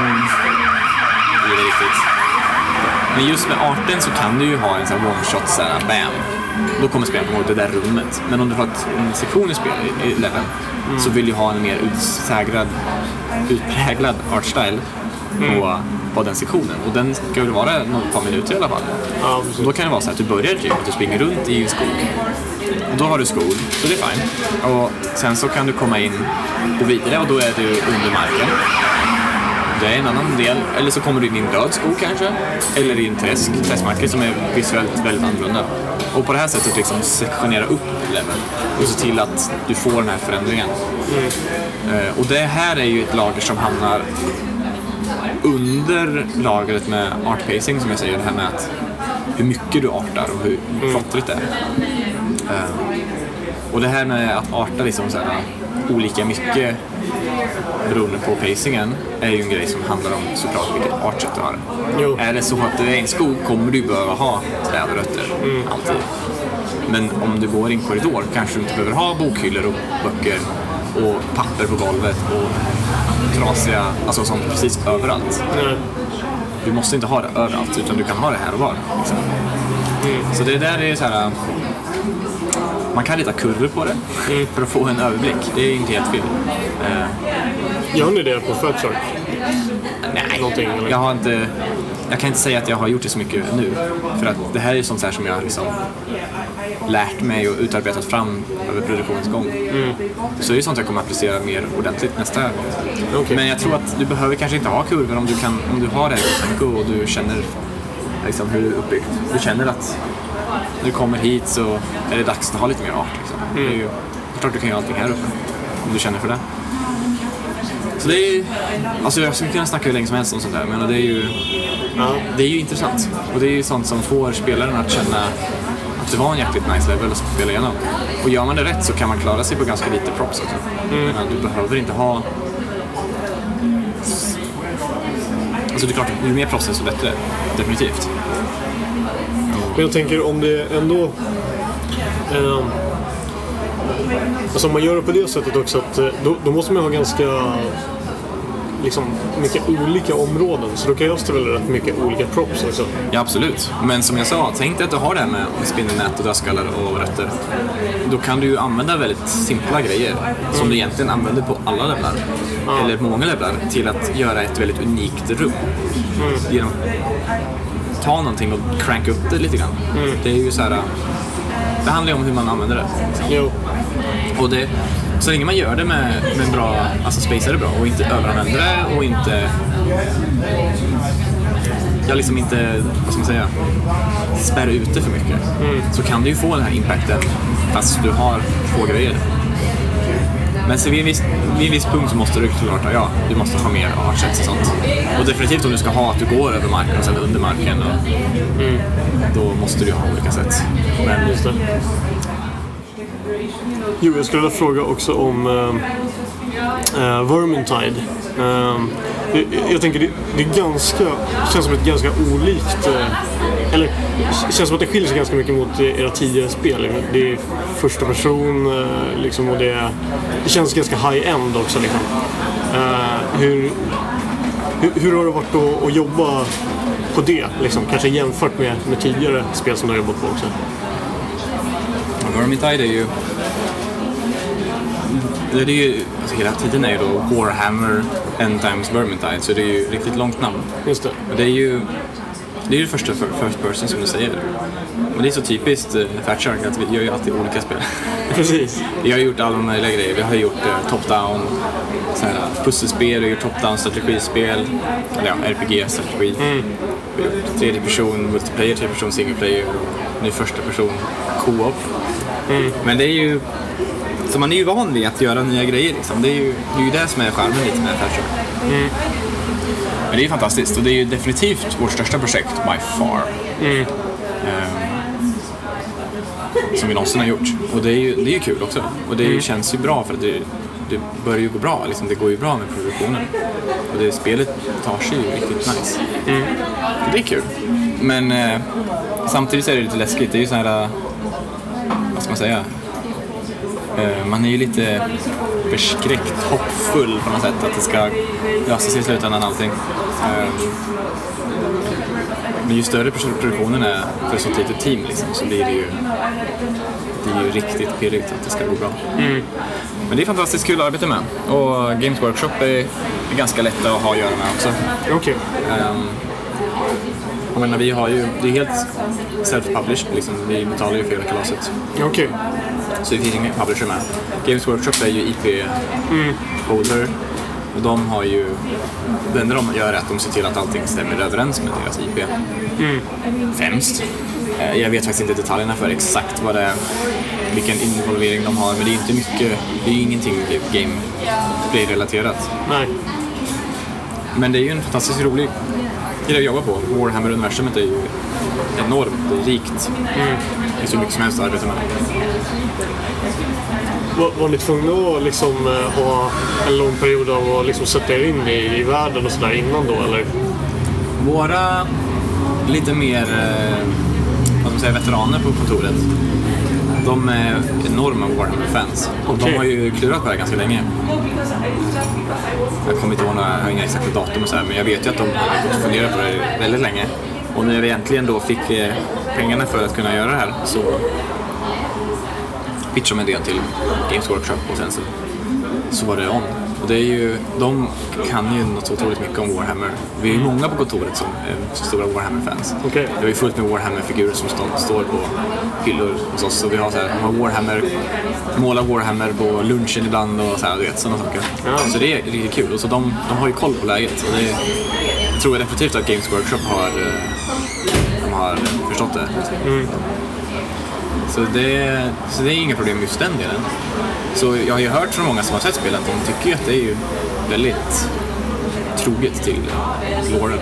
i det riktigt. Men just med arten så kan du ju ha en sån här one shot såhär, bam. Då kommer spelaren komma ihåg det där rummet. Men om du har en sektion i spel, i, i leveln, så vill du ha en mer utsägrad, utpräglad artstyle på, på den sektionen. Och den ska väl vara något par minuter i alla fall. Ja, då kan det vara så att du börjar typ att du springer runt i en skog. Och då har du skog, så det är fine. Och sen så kan du komma in och vidare och då är du under marken. Det är en annan del. Eller så kommer du in i en död skog kanske. Eller i en träsk, träskmarker som är visuellt väldigt annorlunda. Och på det här sättet liksom sektionera upp leveln och se till att du får den här förändringen. Eh, Och det här är ju ett lager som hamnar under lagret med art pacing som jag säger, det här med att hur mycket du artar och hur plottrigt det är. Eh, Och det här med att arta liksom så här, olika mycket beroende på pacingen är ju en grej som handlar om såklart vilket artsätt du har. Jo. Är det så att du är en skog kommer du behöva ha träd och rötter, alltid. Men om du går i en korridor kanske du inte behöver ha bokhyllor och böcker och papper på golvet och trasiga, alltså sånt precis överallt. Nej. Du måste inte ha det överallt, utan du kan ha det här och var. Liksom. Så det där är så här... Man kan rita kurvor på det för att få en överblick. Det är inte helt fel. Eh, Gör ni det på Fatshark? nej, Någonting, eller? jag har inte... Jag kan inte säga att jag har gjort det så mycket nu. För att det här är sånt här som jag liksom lärt mig och utarbetat fram över produktionens gång. Så det är sånt jag kommer att applicera mer ordentligt nästa gång. Okej. Men jag tror att du behöver kanske inte ha kurvor om du, kan, om du har det här i och du känner liksom, hur det är uppbyggt. Du känner att du kommer hit så är det dags att ha lite mer art. Liksom. Det är ju det är klart du kan göra allting här uppe om du känner för det. Så det är alltså jag skulle kunna snacka hur länge som helst om sånt där, men det är ju, Ja. det är ju intressant. Och det är ju sånt som får spelaren att känna att det var en jäkligt nice level att spela igenom. Och gör man det rätt så kan man klara sig på ganska lite props också. Mm. Men du behöver inte ha... Alltså det är klart, ju mer props desto bättre. Definitivt. Men jag tänker om det ändå... Eh, alltså om man gör det på det sättet också att eh, då, då måste man ha ganska liksom mycket olika områden. Så då krävs det väl rätt mycket olika props också. Ja, absolut. Men som jag sa, tänk dig att du har det här med spindelnät och dödskallar och rötter. Då kan du ju använda väldigt simpla grejer som du egentligen använder på alla levlar, eller på många levlar, till att göra ett väldigt unikt rum. Genom att ta någonting och cranka upp det lite grann. Det är ju så här... Det handlar ju om hur man använder det. Jo. Och det, så länge man gör det med, med bra, alltså spacear det bra och inte överanvänder det och inte jag liksom inte, vad ska man säga, spärr ut det för mycket. Så kan du ju få den här impacten fast du har två grejer. Men så vid en, viss, vid en viss punkt så måste du såklart, ja, du måste ha mer artsets och sånt. Och definitivt om du ska ha att du går över marken och sen under marken, och, då måste du ha olika sätt. Men Just det. Jo, jag skulle vilja fråga också om eh, Uh, Vermintide. Uh, jag, jag tänker det, det är ganska, känns som ett ganska olikt, Uh, eller det känns som att det skiljer sig ganska mycket mot era tidigare spel. Det är första person eh, liksom, och det, det känns ganska high-end också. Liksom. Hur, hur, hur har det varit att, att jobba på det? Liksom? Kanske jämfört med, med tidigare spel som du har jobbat på också. Vermintide är ju... Det är ju, alltså hela tiden är ju då Warhammer End Times Vermintide, så det är ju riktigt långt namn. Just det. Och det är ju det är ju första för- first person som du säger. Och det är så typiskt eh, Fatshark att vi gör ju alltid olika spel. Precis. Vi har gjort alla möjliga grejer. Vi har gjort eh, top-down pusselspel, vi har gjort top-down strategispel, eller ja, RPG-strategi. Vi har gjort tredje person, multiplayer, tredje person, single player och nu första person, co-op. Men det är ju, så man är ju van vid att göra nya grejer liksom. Det är ju det, är ju det som är charmen lite med Fatshark. Men det är ju fantastiskt och det är ju definitivt vårt största projekt by far. Ehm, som vi någonsin har gjort. Och det är ju, det är ju kul också. Och det ju, känns ju bra för att det, det börjar ju gå bra. Liksom, det går ju bra med produktionen. Och det, spelet tar sig ju riktigt nice. Och det är kul. Men eh, samtidigt är det lite läskigt. Det är ju så här, eh, vad ska man säga? Eh, man är ju lite förskräckt hoppfull på något sätt att det ska lösa sig i slutändan allting. Eh, men ju större produktionen är för ett så litet team liksom, så blir det ju det är ju riktigt pirrigt att det ska gå bra. Men det är fantastiskt kul att arbeta med. Och Games Workshop är, är ganska lätta att ha att göra med också. Okej. Um, jag menar, vi har ju, det är helt self-published liksom. Vi betalar ju för hela kalaset. Okej. Så det finns ingen publisher med. Games Workshop är ju IP-holder. Och de har ju... Det enda de gör är att de ser till att allting stämmer överens med deras IP. Främst. Eh, Jag vet faktiskt inte detaljerna för exakt vad det är, vilken involvering de har, men det är inte mycket, det är ju ingenting gameplay-relaterat. Nej. Men det är ju en fantastiskt rolig grej att jobba på. Warhammer-universumet är ju enormt, det är rikt. Det finns hur mycket som helst att arbeta med. Var, var ni tvungna att liksom, eh, ha en lång period av att liksom sätta er in i, i världen och sådär innan då, eller? Våra lite mer eh, vad ska man säga, veteraner på kontoret, de är enorma Warhammer-fans. Och Okej. de har ju klurat på det här ganska länge. Jag kommer inte ihåg några, jag har inga exakta datum och så här, men jag vet ju att de har funderat på det väldigt länge. Och när vi äntligen då fick eh, pengarna för att kunna göra det här så pitchade de del till Games Workshop och sen så, så var det on. Och det är ju, de kan ju något så otroligt mycket om Warhammer. Vi är ju många på kontoret som är så stora Warhammer-fans. Okej. Vi har ju fullt med Warhammer-figurer som stå, står på hyllor hos oss. Och vi har så här, har Warhammer, målar Warhammer på lunchen ibland och så här, vet, sådana saker. Ja. Så det är riktigt kul. Och så de, de har ju koll på läget. Och det, jag tror definitivt att Games Workshop har, eh, har förstått det. Så det, så det är inga problem just den delen. Så jag har ju hört från många som har sett spelet att de tycker att det är ju väldigt troget till låren.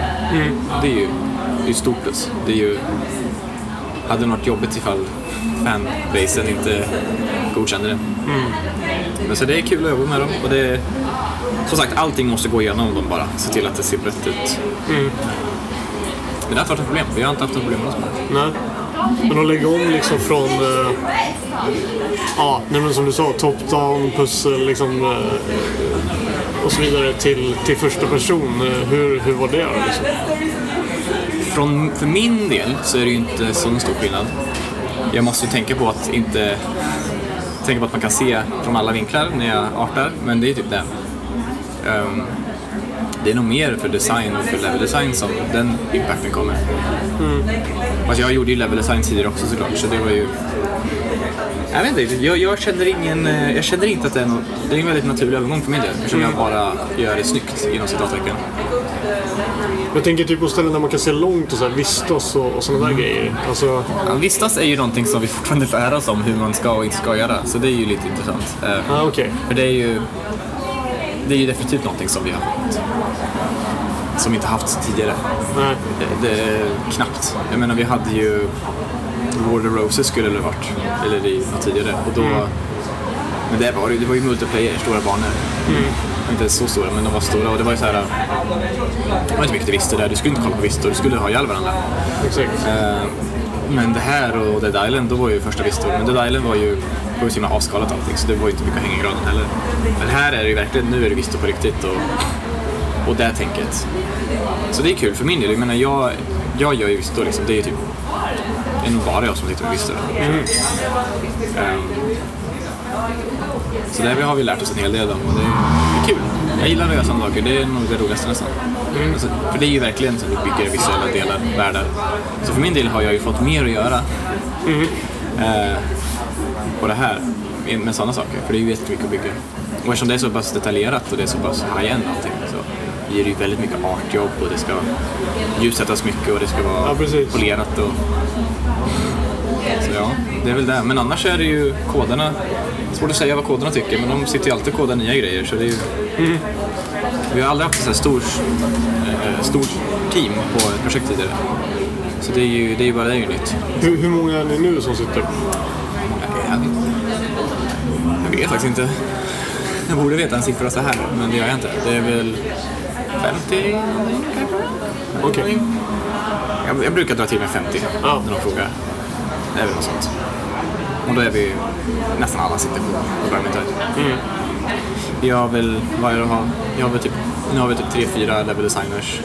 Det är ju det är ju stort plus. Det är ju, hade varit jobbigt ifall fanbasen inte godkände det. Men så det är kul att jobba med dem. Och det, som sagt, allting måste gå igenom dem bara. Se till att det ser rätt ut. Men det har inte varit ett problem. Vi har inte haft något problem med det. Nej. Men att lägga om liksom från, eh, ja, men som du sa, top-down, pussel liksom, eh, och så vidare till, till första person. Eh, hur, hur var det? Liksom? Från, för min del så är det ju inte så stor skillnad. Jag måste ju tänka på att inte tänka på att man kan se från alla vinklar när jag artar, men det är typ det. Ehm, det är nog mer för design och för level design som den impacten kommer. Mm. Fast jag gjorde ju level design tidigare också såklart, så det var ju... Jag vet inte, jag, jag känner ingen... eh, Jag känner inte att det är något... Det är en väldigt naturlig övergång för min del, eftersom jag bara gör det snyggt inom citattecken. Jag tänker typ på ställen där man kan se långt och så här, vistas och, och sådana där grejer. Alltså, Ja, vistas är ju någonting som vi fortfarande lär oss om hur man ska och inte ska göra, så det är ju lite intressant. Eh, ah, okej. För det är ju... Det är ju definitivt någonting som vi har haft. Som vi inte haft tidigare. Nej. Det, det knappt. Jag menar, vi hade ju... War of the Roses skulle det varit. Eller i något tidigare. Och då... Men det var, det var ju multiplayer, stora banor. Inte så stora, men de var stora. Och det var ju så här... Det var inte mycket du visste där. Du skulle inte kolla på vistor, du skulle ha ihjäl varandra. Exakt. Eh, Men det här och Dead Island, då var ju första vistor. Men Dead Island var ju, var ju så himla avskalat allting, så det var ju inte mycket att hänga i granen heller. Men här är det ju verkligen, nu är det vistor på riktigt och, och det tänket. Så det är kul för min del. Jag menar, jag, jag gör ju vistor liksom. Det är ju typ, det är nog bara jag som sitter med vistor. Ehm, så där har vi lärt oss en hel del om och det är, kul. Jag gillar att göra sådana saker, det är nog det roligaste nästan. Alltså, för det är ju verkligen så att vi bygger visuella delar, världar. Så för min del har jag ju fått mer att göra eh, på det här med sådana saker, för det är ju jättemycket att bygga. Och eftersom det är så pass detaljerat och det är så pass high-end allting så blir det ju väldigt mycket artjobb och det ska ljussättas mycket och det ska vara Ja, polerat och så ja, det är väl det. Men annars är det ju koderna. Det är svårt att säga vad koderna tycker, men de sitter ju alltid och kodar nya grejer. Så det är ju... Vi har aldrig haft ett så här stor, eh, stort team på ett projekt tidigare. Så det är ju, det är ju bara det är ju nytt. Hur, hur många är ni nu som sitter? Jag, jag vet faktiskt inte. Jag borde veta en siffra så här, men det gör jag inte. Det är väl 50 kanske? Okej. Jag, jag brukar dra till med 50 Ja. när de frågar. Det är väl något sånt. Och då är vi nästan alla sitter på, Vermintide. Mm. Vi har väl, vad är det att ha? Vi har väl typ, nu har vi typ tre, fyra level designers.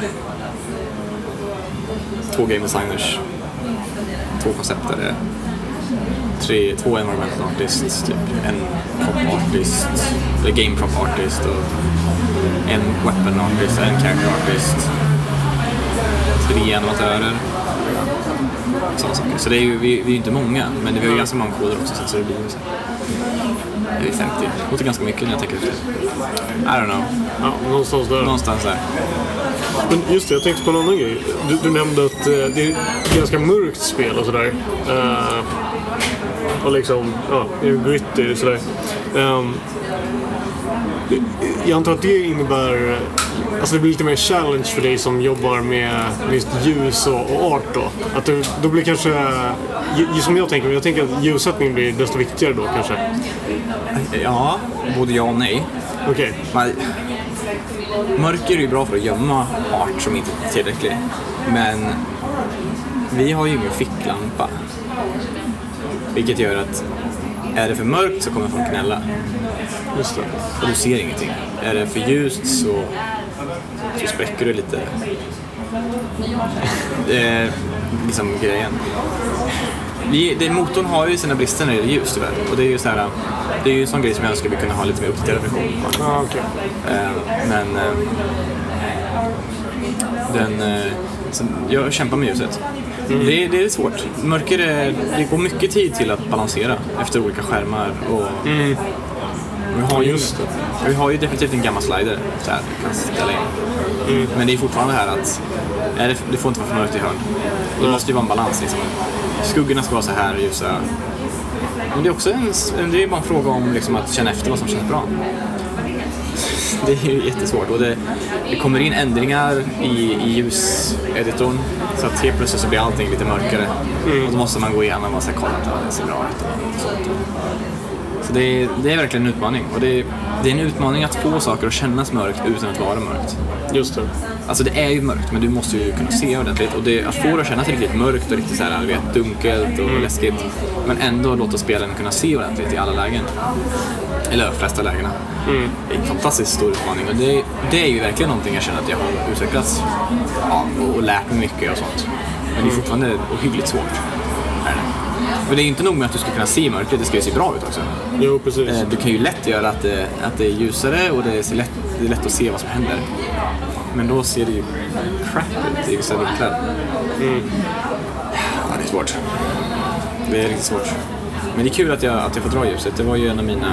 Två game designers. Två konceptare. Tre, två environmental artists, typ en prop artist, eller game prop artist och en weapon artist, en character artist. Tre animatörer. Sådana saker. Så det är ju, vi, vi är ju inte många, men vi har ju ganska många koder också så det blir ju så här. Det är 50. Det låter ganska mycket när jag tänker efter. I don't know. Ja, någonstans där. Någonstans där. Men just det, jag tänkte på en annan grej. Du, du nämnde att eh, det är ett ganska mörkt spel och sådär. Eh, och liksom, ja, gritty sådär. Ehm, jag antar att det innebär, alltså det blir lite mer challenge för dig som jobbar med just ljus och, och art då. Att du, då blir kanske, ju- som jag tänker, jag tänker att ljussättning blir desto viktigare då kanske. Ja, både ja och nej. Okej, Man, mörker är ju bra för att gömma art som inte är tillräcklig. Men vi har ju ingen ficklampa. Vilket gör att är det för mörkt så kommer folk gnälla. just det. Och du ser ingenting. Är det för ljust så, så spräcker du lite. Det är liksom grejen. Det, motorn har ju sina brister när det gäller ljus tyvärr. Och det är ju så här, det är ju en sån grej som jag önskar vi kunde ha lite mer uppdaterad version. Ja, okej. Eh, men eh, den, eh, jag kämpar med ljuset. Det, är- det är svårt. Mörker är, det går mycket tid till att balansera efter olika skärmar. Och, vi, har ju, just vi har ju definitivt en gammal slider så här, kan ställa in. Men det är fortfarande här att nej, det, det får inte vara för mörkt i hörn. Det måste ju vara en balans. Liksom. Skuggorna ska vara så här ljusa. Men det är också en, det är bara en fråga om liksom, att känna efter vad som känns bra. Det är ju jättesvårt och det, det kommer in ändringar i, i ljuseditorn så att helt plötsligt så blir allting lite mörkare. Och då måste man gå igenom och kolla att det ser bra ut och sånt. Så det är, det är verkligen en utmaning. Och det är, det är en utmaning att få saker att kännas mörkt utan att vara mörkt. Just det. Alltså det är ju mörkt, men du måste ju kunna se ordentligt. Och det, att få det att kännas riktigt mörkt och riktigt så här, vet, dunkelt och läskigt. Men ändå låta spelaren kunna se ordentligt i alla lägen. Eller de flesta lägena. Det är en fantastiskt stor utmaning. Och det, det är ju verkligen någonting jag känner att jag har utvecklats av och lärt mig mycket och sånt. Men det är fortfarande ohyggligt svårt. Är det. Men det är ju inte nog med att du ska kunna se mörkret, det ska ju se bra ut också. Jo, precis. Eh, Du kan ju lätt göra att det, att det är ljusare och det är, lätt, det är lätt att se vad som händer. Men då ser det ju crap ut i vissa vinklar. Ja, det är svårt. Det är riktigt svårt. Men det är kul att jag, att jag får dra ljuset. Det var ju en av mina...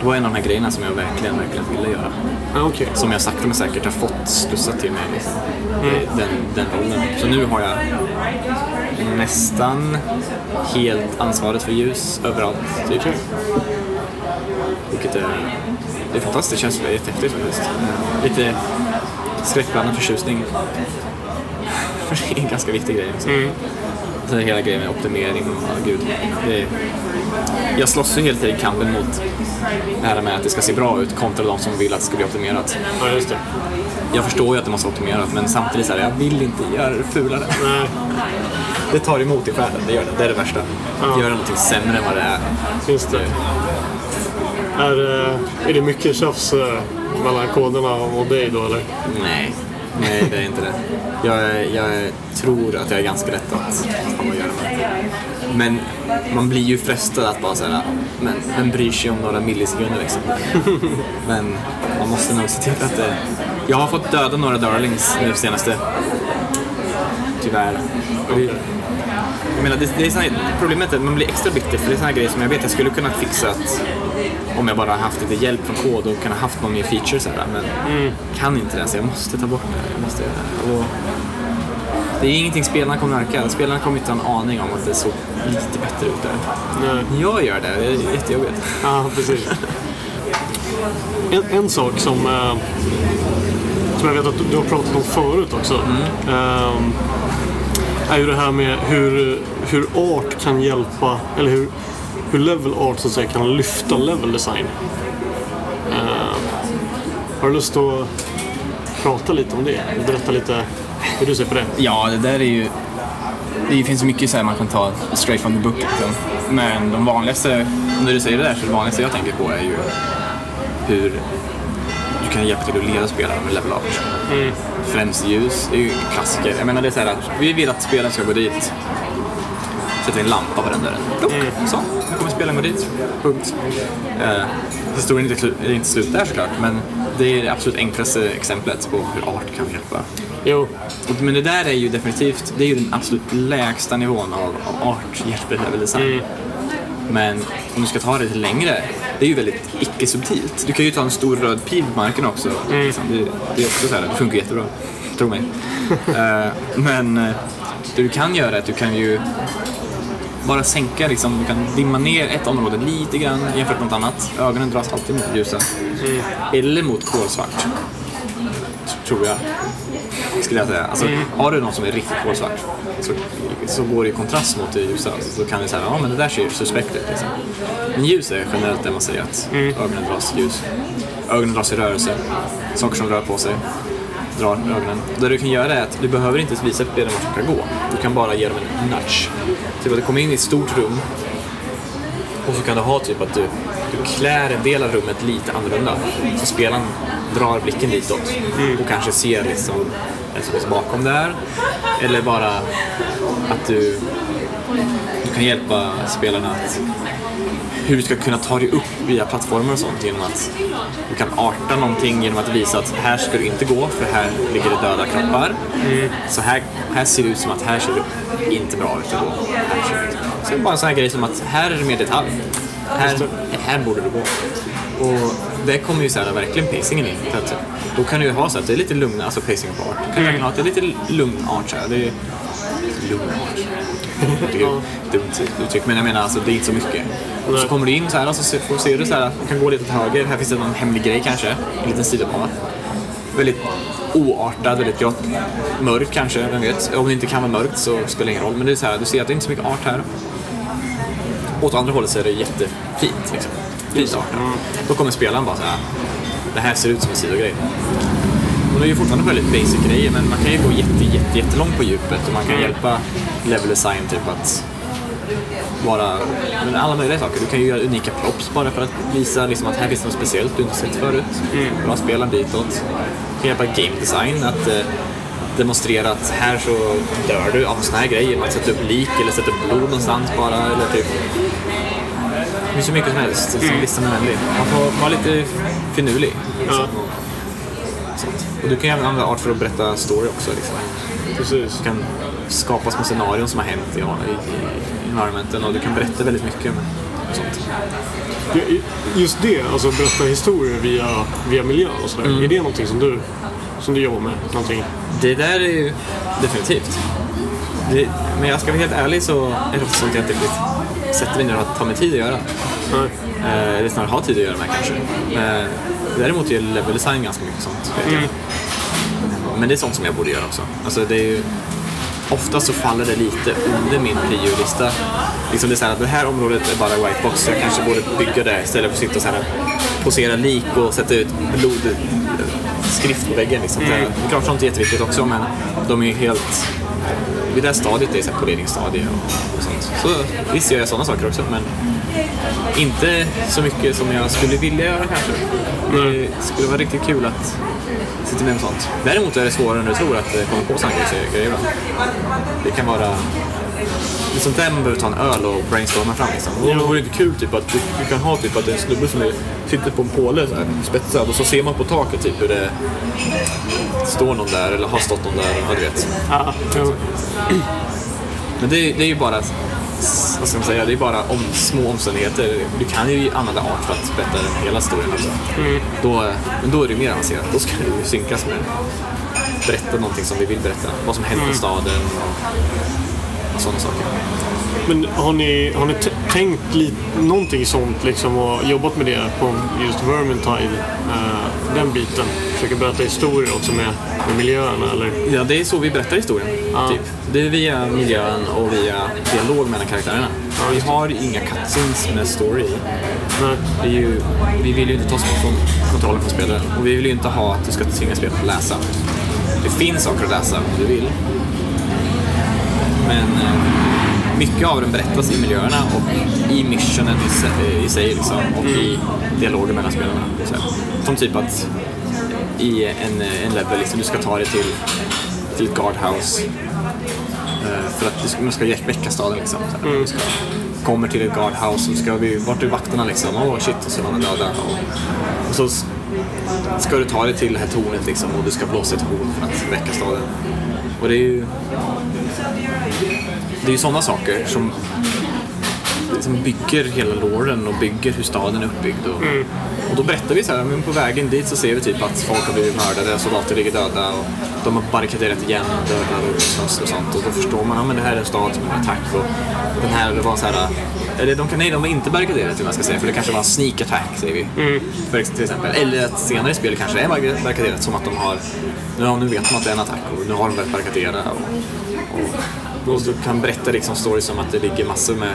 Det var en av de här grejerna som jag verkligen, verkligen ville göra. Ja, Okej. Som jag sakta men säkert har fått slussat till mig. Liksom. Det- Den, den rollen. Så nu har jag nästan helt ansvaret för ljus överallt. Typ. Vilket är, det är fantastiskt. Det känns jättehäftigt faktiskt. Eh, Lite skräckblandad förtjusning. För det är en ganska viktig grej. Alltså. Så hela grejen med optimering och gud. Det är, jag slåss ju hela tiden kampen mot det här med att det ska se bra ut kontra de som vill att det ska bli optimerat. Ja, just det. Jag förstår ju att det måste vara optimerat men samtidigt så här, jag vill inte göra det fulare. Nej, Det tar emot i själen, det gör det. Det är det värsta. Att göra någonting sämre än vad det är. just det. Är, eh, är det mycket tjafs eh, mellan koderna och dig då, eller? Nej, nej det är inte det. Jag, jag tror att jag är ganska lätt att ha att göra med. Men man blir ju frestad att bara säga, men vem bryr sig om några millisekunder liksom? Men man måste nog se till att det... Jag har fått döda några darlings nu senaste. Tyvärr. Jag menar, det, det är såna, problemet är att man blir extra bitter för det är såna här grejer som jag vet jag skulle kunna fixa att om jag bara haft lite hjälp från kod och kunnat haft någon mer features här, men kan inte det så jag måste ta bort det. Jag måste, göra det. och det är ingenting spelarna kommer märka. Spelarna kommer inte ha en aning om att det såg lite bättre ut där. Nej. Jag gör det, det är jättejobbigt. Ja, precis. En, en sak som, eh, som jag vet att du, har pratat om förut också. eh, är ju det här med hur, hur art kan hjälpa, eller hur, hur level art så att säga kan lyfta level design. Uh, har du lust att prata lite om det? Berätta lite hur du ser på det. Ja, det där är ju... Det finns mycket så här man kan ta straight from the book. Liksom. Men de vanligaste, när du säger det där, så det vanligaste jag tänker på är ju hur kan hjälpa till att leda spelaren med level art. Främst ljus, det är ju klassiker. Jag menar det är så här att vi vill att spelaren ska gå dit, sätta en lampa på den dörren. Plock, Så, nu kommer spelaren gå dit. Punkt. Eh, historien är inte, slut där såklart, men det är det absolut enklaste exemplet på hur art kan hjälpa. Jo, Men det där är ju definitivt, det är ju den absolut lägsta nivån av, av art hjälper level design. Men om du ska ta det lite längre, det är ju väldigt icke-subtilt. Du kan ju ta en stor röd pil på marken också. Liksom. Det, det är också så här, det funkar jättebra. Tro mig. Eh, men eh, det du kan göra är att du kan ju bara sänka, liksom, du kan dimma ner ett område lite grann jämfört med något annat. Ögonen dras alltid mot ljusa. Eller mot kolsvart. Tror jag skulle jag säga. Alltså, Har du något som är riktigt kolsvart så, så går det i kontrast mot det ljusa. Så, så kan du säga ja men det där ser suspekt ut. Liksom. Men ljus är generellt det man säger att ögonen dras ljus. Ögonen dras i rörelse. Saker som rör på sig drar ögonen. Det du kan göra är att du behöver inte visa spelaren vart de ska gå. Du kan bara ge dem en nudge. Typ att du kommer in i ett stort rum och så kan du ha typ att du, du klär en del av rummet lite annorlunda. Så spelaren drar blicken ditåt och kanske ser liksom en som finns bakom där. Eller bara att du, du kan hjälpa spelarna att hur du ska kunna ta dig upp via plattformar och sånt genom att du kan arta någonting genom att visa att här ska du inte gå för här ligger det döda kroppar. Så här, här ser det ut som att här ser det inte bra ut att gå. Här ser det ut. Så det är bara en sån här grej som att här är det mer detalj. Här, här borde du gå. Och det kommer ju så här verkligen pacingen in. För att då kan du ju ha så att det är lite lugna, alltså pacing på art. Du kan verkligen ha att det är lite lugn art så här. Det är lugn art. Det är dumt uttryck, men jag menar alltså det är inte så mycket. Och så kommer du in så här och så ser, får- ser du så här, du kan gå lite till höger, här finns det någon hemlig grej kanske, en liten sidobana. Väldigt oartad, väldigt grått. Mörkt kanske, vem vet. Om det inte kan vara mörkt så spelar det ingen roll. Men det är så här, du ser att det är inte så mycket art här. åt andra hållet så är det jättefint. Liksom. Fint art. Då kommer spelaren bara så här. Det här ser ut som en sidogrej. Och det är ju fortfarande väldigt basic grejer men man kan ju gå jätte, jätte, jättelångt på djupet och man kan hjälpa level design typ att vara men alla möjliga saker. Du kan ju göra unika props bara för att visa liksom, att här finns något speciellt du inte sett förut. Bra spel en ditåt. Du kan hjälpa game design att eh, demonstrera att här så dör du av en sån här grej genom att sätta upp lik eller sätta upp blod någonstans bara. Eller typ. Det finns så mycket som helst som listan är väldig. Man får vara lite finurlig. Liksom, och, sånt. och du kan ju även använda art för att berätta story också. Liksom. Precis. Du kan skapa små scenarion som har hänt i, i, i environmenten och du kan berätta väldigt mycket om sånt. Ja, Just det, alltså berätta historier via, via miljön och sådär. Mm. Är det någonting som du, som du jobbar med? Någonting? Det där är ju definitivt. Det, men jag ska vara helt ärlig så är det sånt jag inte riktigt sätter mig ner och tar mig tid att göra. Nej. Eh, eller snarare har tid att göra med kanske. Eh, däremot gör level design ganska mycket sånt. Jag. Men det är sånt som jag borde göra också. Alltså det är ju, ofta så faller det lite under min prio-lista. Liksom det är så här att det här området är bara whitebox, så jag kanske borde bygga det istället för att sitta och så här, posera lik och sätta ut blod, skrift på väggen. Liksom. Är klart sånt är jätteviktigt också, men de är ju helt... Vid det här stadiet det är så här poleringsstadie och, och sånt. Så visst gör jag sådana saker också, men inte så mycket som jag skulle vilja göra kanske. Det skulle vara riktigt kul att sitta med om sånt. Däremot är det svårare än du tror att komma på sådana grejer. då. Det kan vara... Där man behöver ta en öl och brainstorma fram liksom. Och det vore inte kul typ att du, du kan ha typ att det är en snubbe som är, sitter på en påle så här, spetsad och så ser man på taket typ hur det står någon där eller har stått någon där. Ja, du vet. Ja. Men det, det är ju bara, vad ska man säga, det är bara om, små omständigheter. Du kan ju använda art för att berätta hela historien också. Då, men då är det mer avancerat. Då ska det ju synkas med berätta någonting som vi vill berätta. Vad som hänt i staden och, och sådana saker. Men har ni, har ni tänkt lite, någonting sånt liksom och jobbat med det på just Vermintide? eh, den biten? Försöka berätta historier också med, med miljöerna eller? Ja, det är så vi berättar historien. Ja. Typ. Det är via miljön och via dialog mellan karaktärerna. vi har inga cutscenes med story i. Nej. Ju, vi vill ju inte ta från kontrollen från spelaren och vi vill ju inte ha att du ska tvinga spelaren att läsa. Det finns saker att läsa om du vill. Men eh, mycket av den berättas i miljöerna och i missionen i, sig- liksom, och i dialoger mellan spelarna. Så, som typ att i en, en level liksom, du ska ta dig till, till ett guardhouse eh, för att man ska väcka staden liksom. Så. Du ska, kommer till ett guardhouse och ska vi, vart är vakterna liksom? Åh oh, shit, och så är de döda. Och, och så ska du ta dig till det här tornet liksom och du ska blåsa ett horn för att väcka staden. Och det är ju det är ju sådana saker som, som bygger hela låren och bygger hur staden är uppbyggd. Och, och då berättar vi så här, men på vägen dit så ser vi typ att folk har blivit mördade, soldater ligger döda och de har barrikaderat igen och, och, och sånt. Och då förstår man att men det här är en stad som är en attack och den här var så här eller de kan, nej, de har inte barrikaderat hur man ska säga, för det kanske var en sneak attack, säger vi. För, ex- till exempel. Eller att senare i spelet kanske är barrikaderat som att de har, ja nu vet de att det är en attack och nu har de börjat barrikadera. Och, och, och du kan berätta liksom stories som att det ligger massor med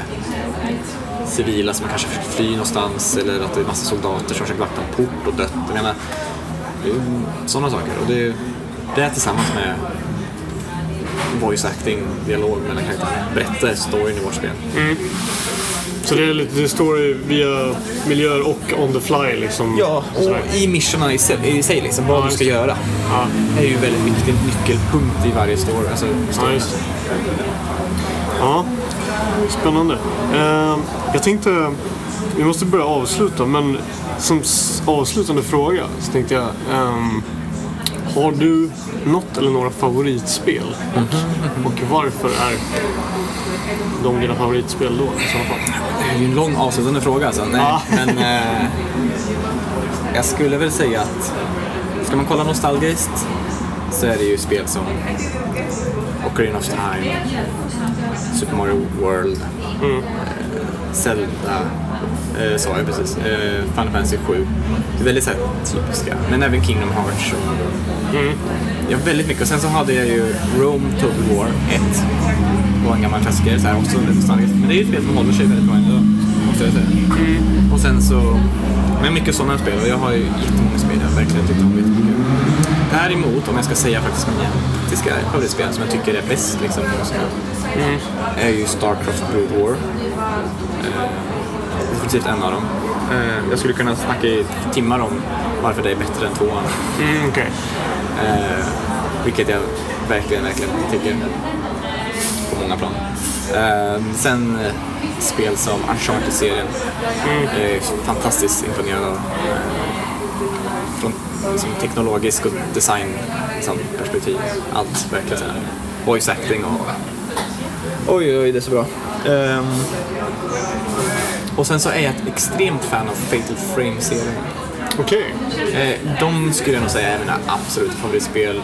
civila som kanske flyr någonstans eller att det är massa soldater som försöker vakta en port och dött. Jag menar, sådana saker. Och det, det är tillsammans med voice acting, dialog mellan karaktärerna, berättar storyn i vårt spel. Så det, är lite, det står via miljöer och on the fly liksom? Ja, Sådär. och i missionerna i sig, i sig liksom, vad Ja, du ska just göra. Ja. Det är ju väldigt viktig nyckelpunkt i varje story. Alltså, Ja, story. det. Ja, spännande. Eh, jag tänkte, vi måste börja avsluta, men som avslutande fråga så tänkte jag, ehm, har du något eller några favoritspel? Och, och varför är de dina favoritspel då i sådana fall? Är ju en lång avslutande fråga alltså. Nej, Ja. Men eh, jag skulle väl säga att ska man kolla nostalgiskt så är det ju spel som Ocarina of Time, Super Mario World, eh, Zelda, eh, sa jag precis. Eh, Final Fantasy 7. Det är väldigt så här, typiska. Men även Kingdom Hearts. Och, Ja, väldigt mycket. Och sen så hade jag ju Rome Total War 1. Och en gammal klassiker, så här, också väldigt nostalgiskt. Men det är ju ett spel som håller sig väldigt bra ändå, måste jag säga. Och sen så, men mycket sådana spel. Och jag har ju jättemånga spel jag verkligen tyckt om jättemycket. Däremot, om jag ska säga faktiskt mina faktiska favoritspel som jag tycker är bäst, liksom, just nu, är ju Starcraft Brood War. Eh, definitivt en av dem. Eh, jag skulle kunna snacka i timmar om varför det är bättre än tvåan. Mm, okej. Eh, vilket jag verkligen, verkligen tycker. På många plan. Eh, sen spel som Uncharted-serien. Jag är fantastiskt imponerad av. Eh, från liksom, teknologisk och design liksom, perspektiv. Allt verkligen. Voice acting och... Oj, oj, det är så bra. Ehm, och sen så är jag ett extremt fan av Fatal Frame-serien. Okej. Eh, de skulle jag nog säga är mina absoluta favoritspel.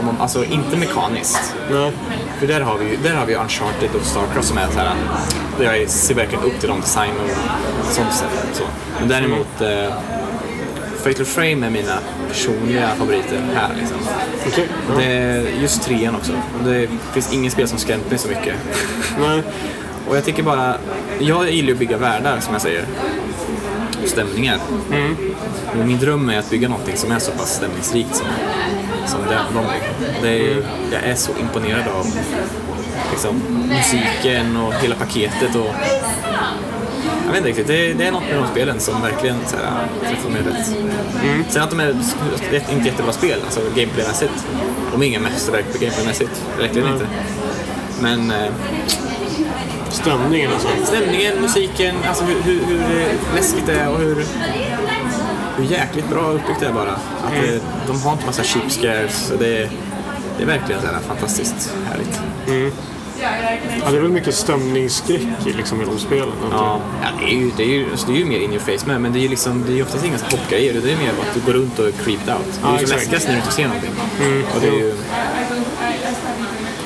Om man, alltså inte mekaniskt. Nej. För där har vi ju där har vi Uncharted och Starcraft som är så här. Jag ser verkligen upp till dem design och sånt sätt. Så. Men däremot eh, Fatal Frame är mina personliga favoriter här liksom. Okej. Det är just trean också. Det finns ingen spel som skrämt mig så mycket. Nej. Och jag tycker bara, jag gillar att bygga världar som jag säger. Och stämningar. Och min dröm är att bygga någonting som är så pass stämningsrikt som, som det, de det är, Jag är så imponerad av liksom, musiken och hela paketet. Och, jag vet inte riktigt, det, är- det är något med de spelen som verkligen så här, träffar mig rätt. Sen att de är rätt- inte jättebra spel, alltså gameplaymässigt. De är inga mästerverk gameplaymässigt, verkligen inte. Men eh, Stämningen alltså. stämningen, musiken, alltså hur, hur, hur eh, läskigt det är och hur, hur jäkligt bra uppbyggt det är bara. Att det, de har inte massa cheap scares. Det, är- det är verkligen så fantastiskt härligt. Ja, det är väl mycket stämningsskräck i, liksom, i de spelen. Ja, ja det, är ju, det, är ju, alltså, det är ju mer in your face med, men det är ju liksom, det är ju oftast inga hoppgrejer. Det är mer att du går runt och är creeped out. Det är ju läskigast när du inte ser någonting. Och det är ju...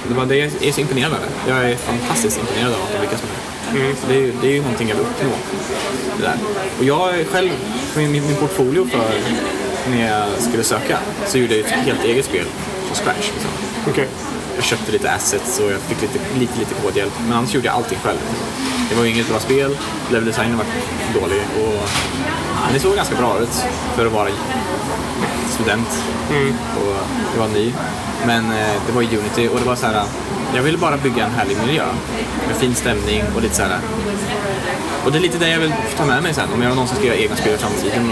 Det var det är så det. Jag är fantastiskt imponerad av att de lyckas med det. Det, är, ju- det är ju någonting jag vill uppnå. Det där. Och jag själv, min, min portfolio för när jag skulle söka, så gjorde jag ett helt eget spel från scratch. Liksom. Okej. Jag köpte lite assets och jag fick lite, lite, lite kodhjälp. Men annars gjorde jag allting själv. Det var ju inget bra spel, leveldesignen var dålig och men det såg ganska bra ut för att vara student och jag var ny. Men eh, det var i Unity och det var så här. Jag ville bara bygga en härlig miljö med fin stämning och lite så här. Och det är lite det jag vill ta med mig sen om jag någonsin ska göra egna spel i framtiden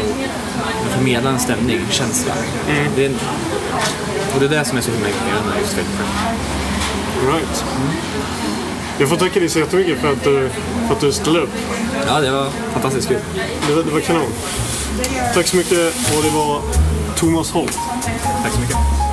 och förmedla en stämning, känsla. Det är, och det är det som är så himla imponerande med just. All right. Jag får tacka dig så jättemycket för att du, för att du ställde upp. Ja, det var fantastiskt kul. Det var, det var kanon. Tack så mycket och det var Thomas Holt. Tack så mycket.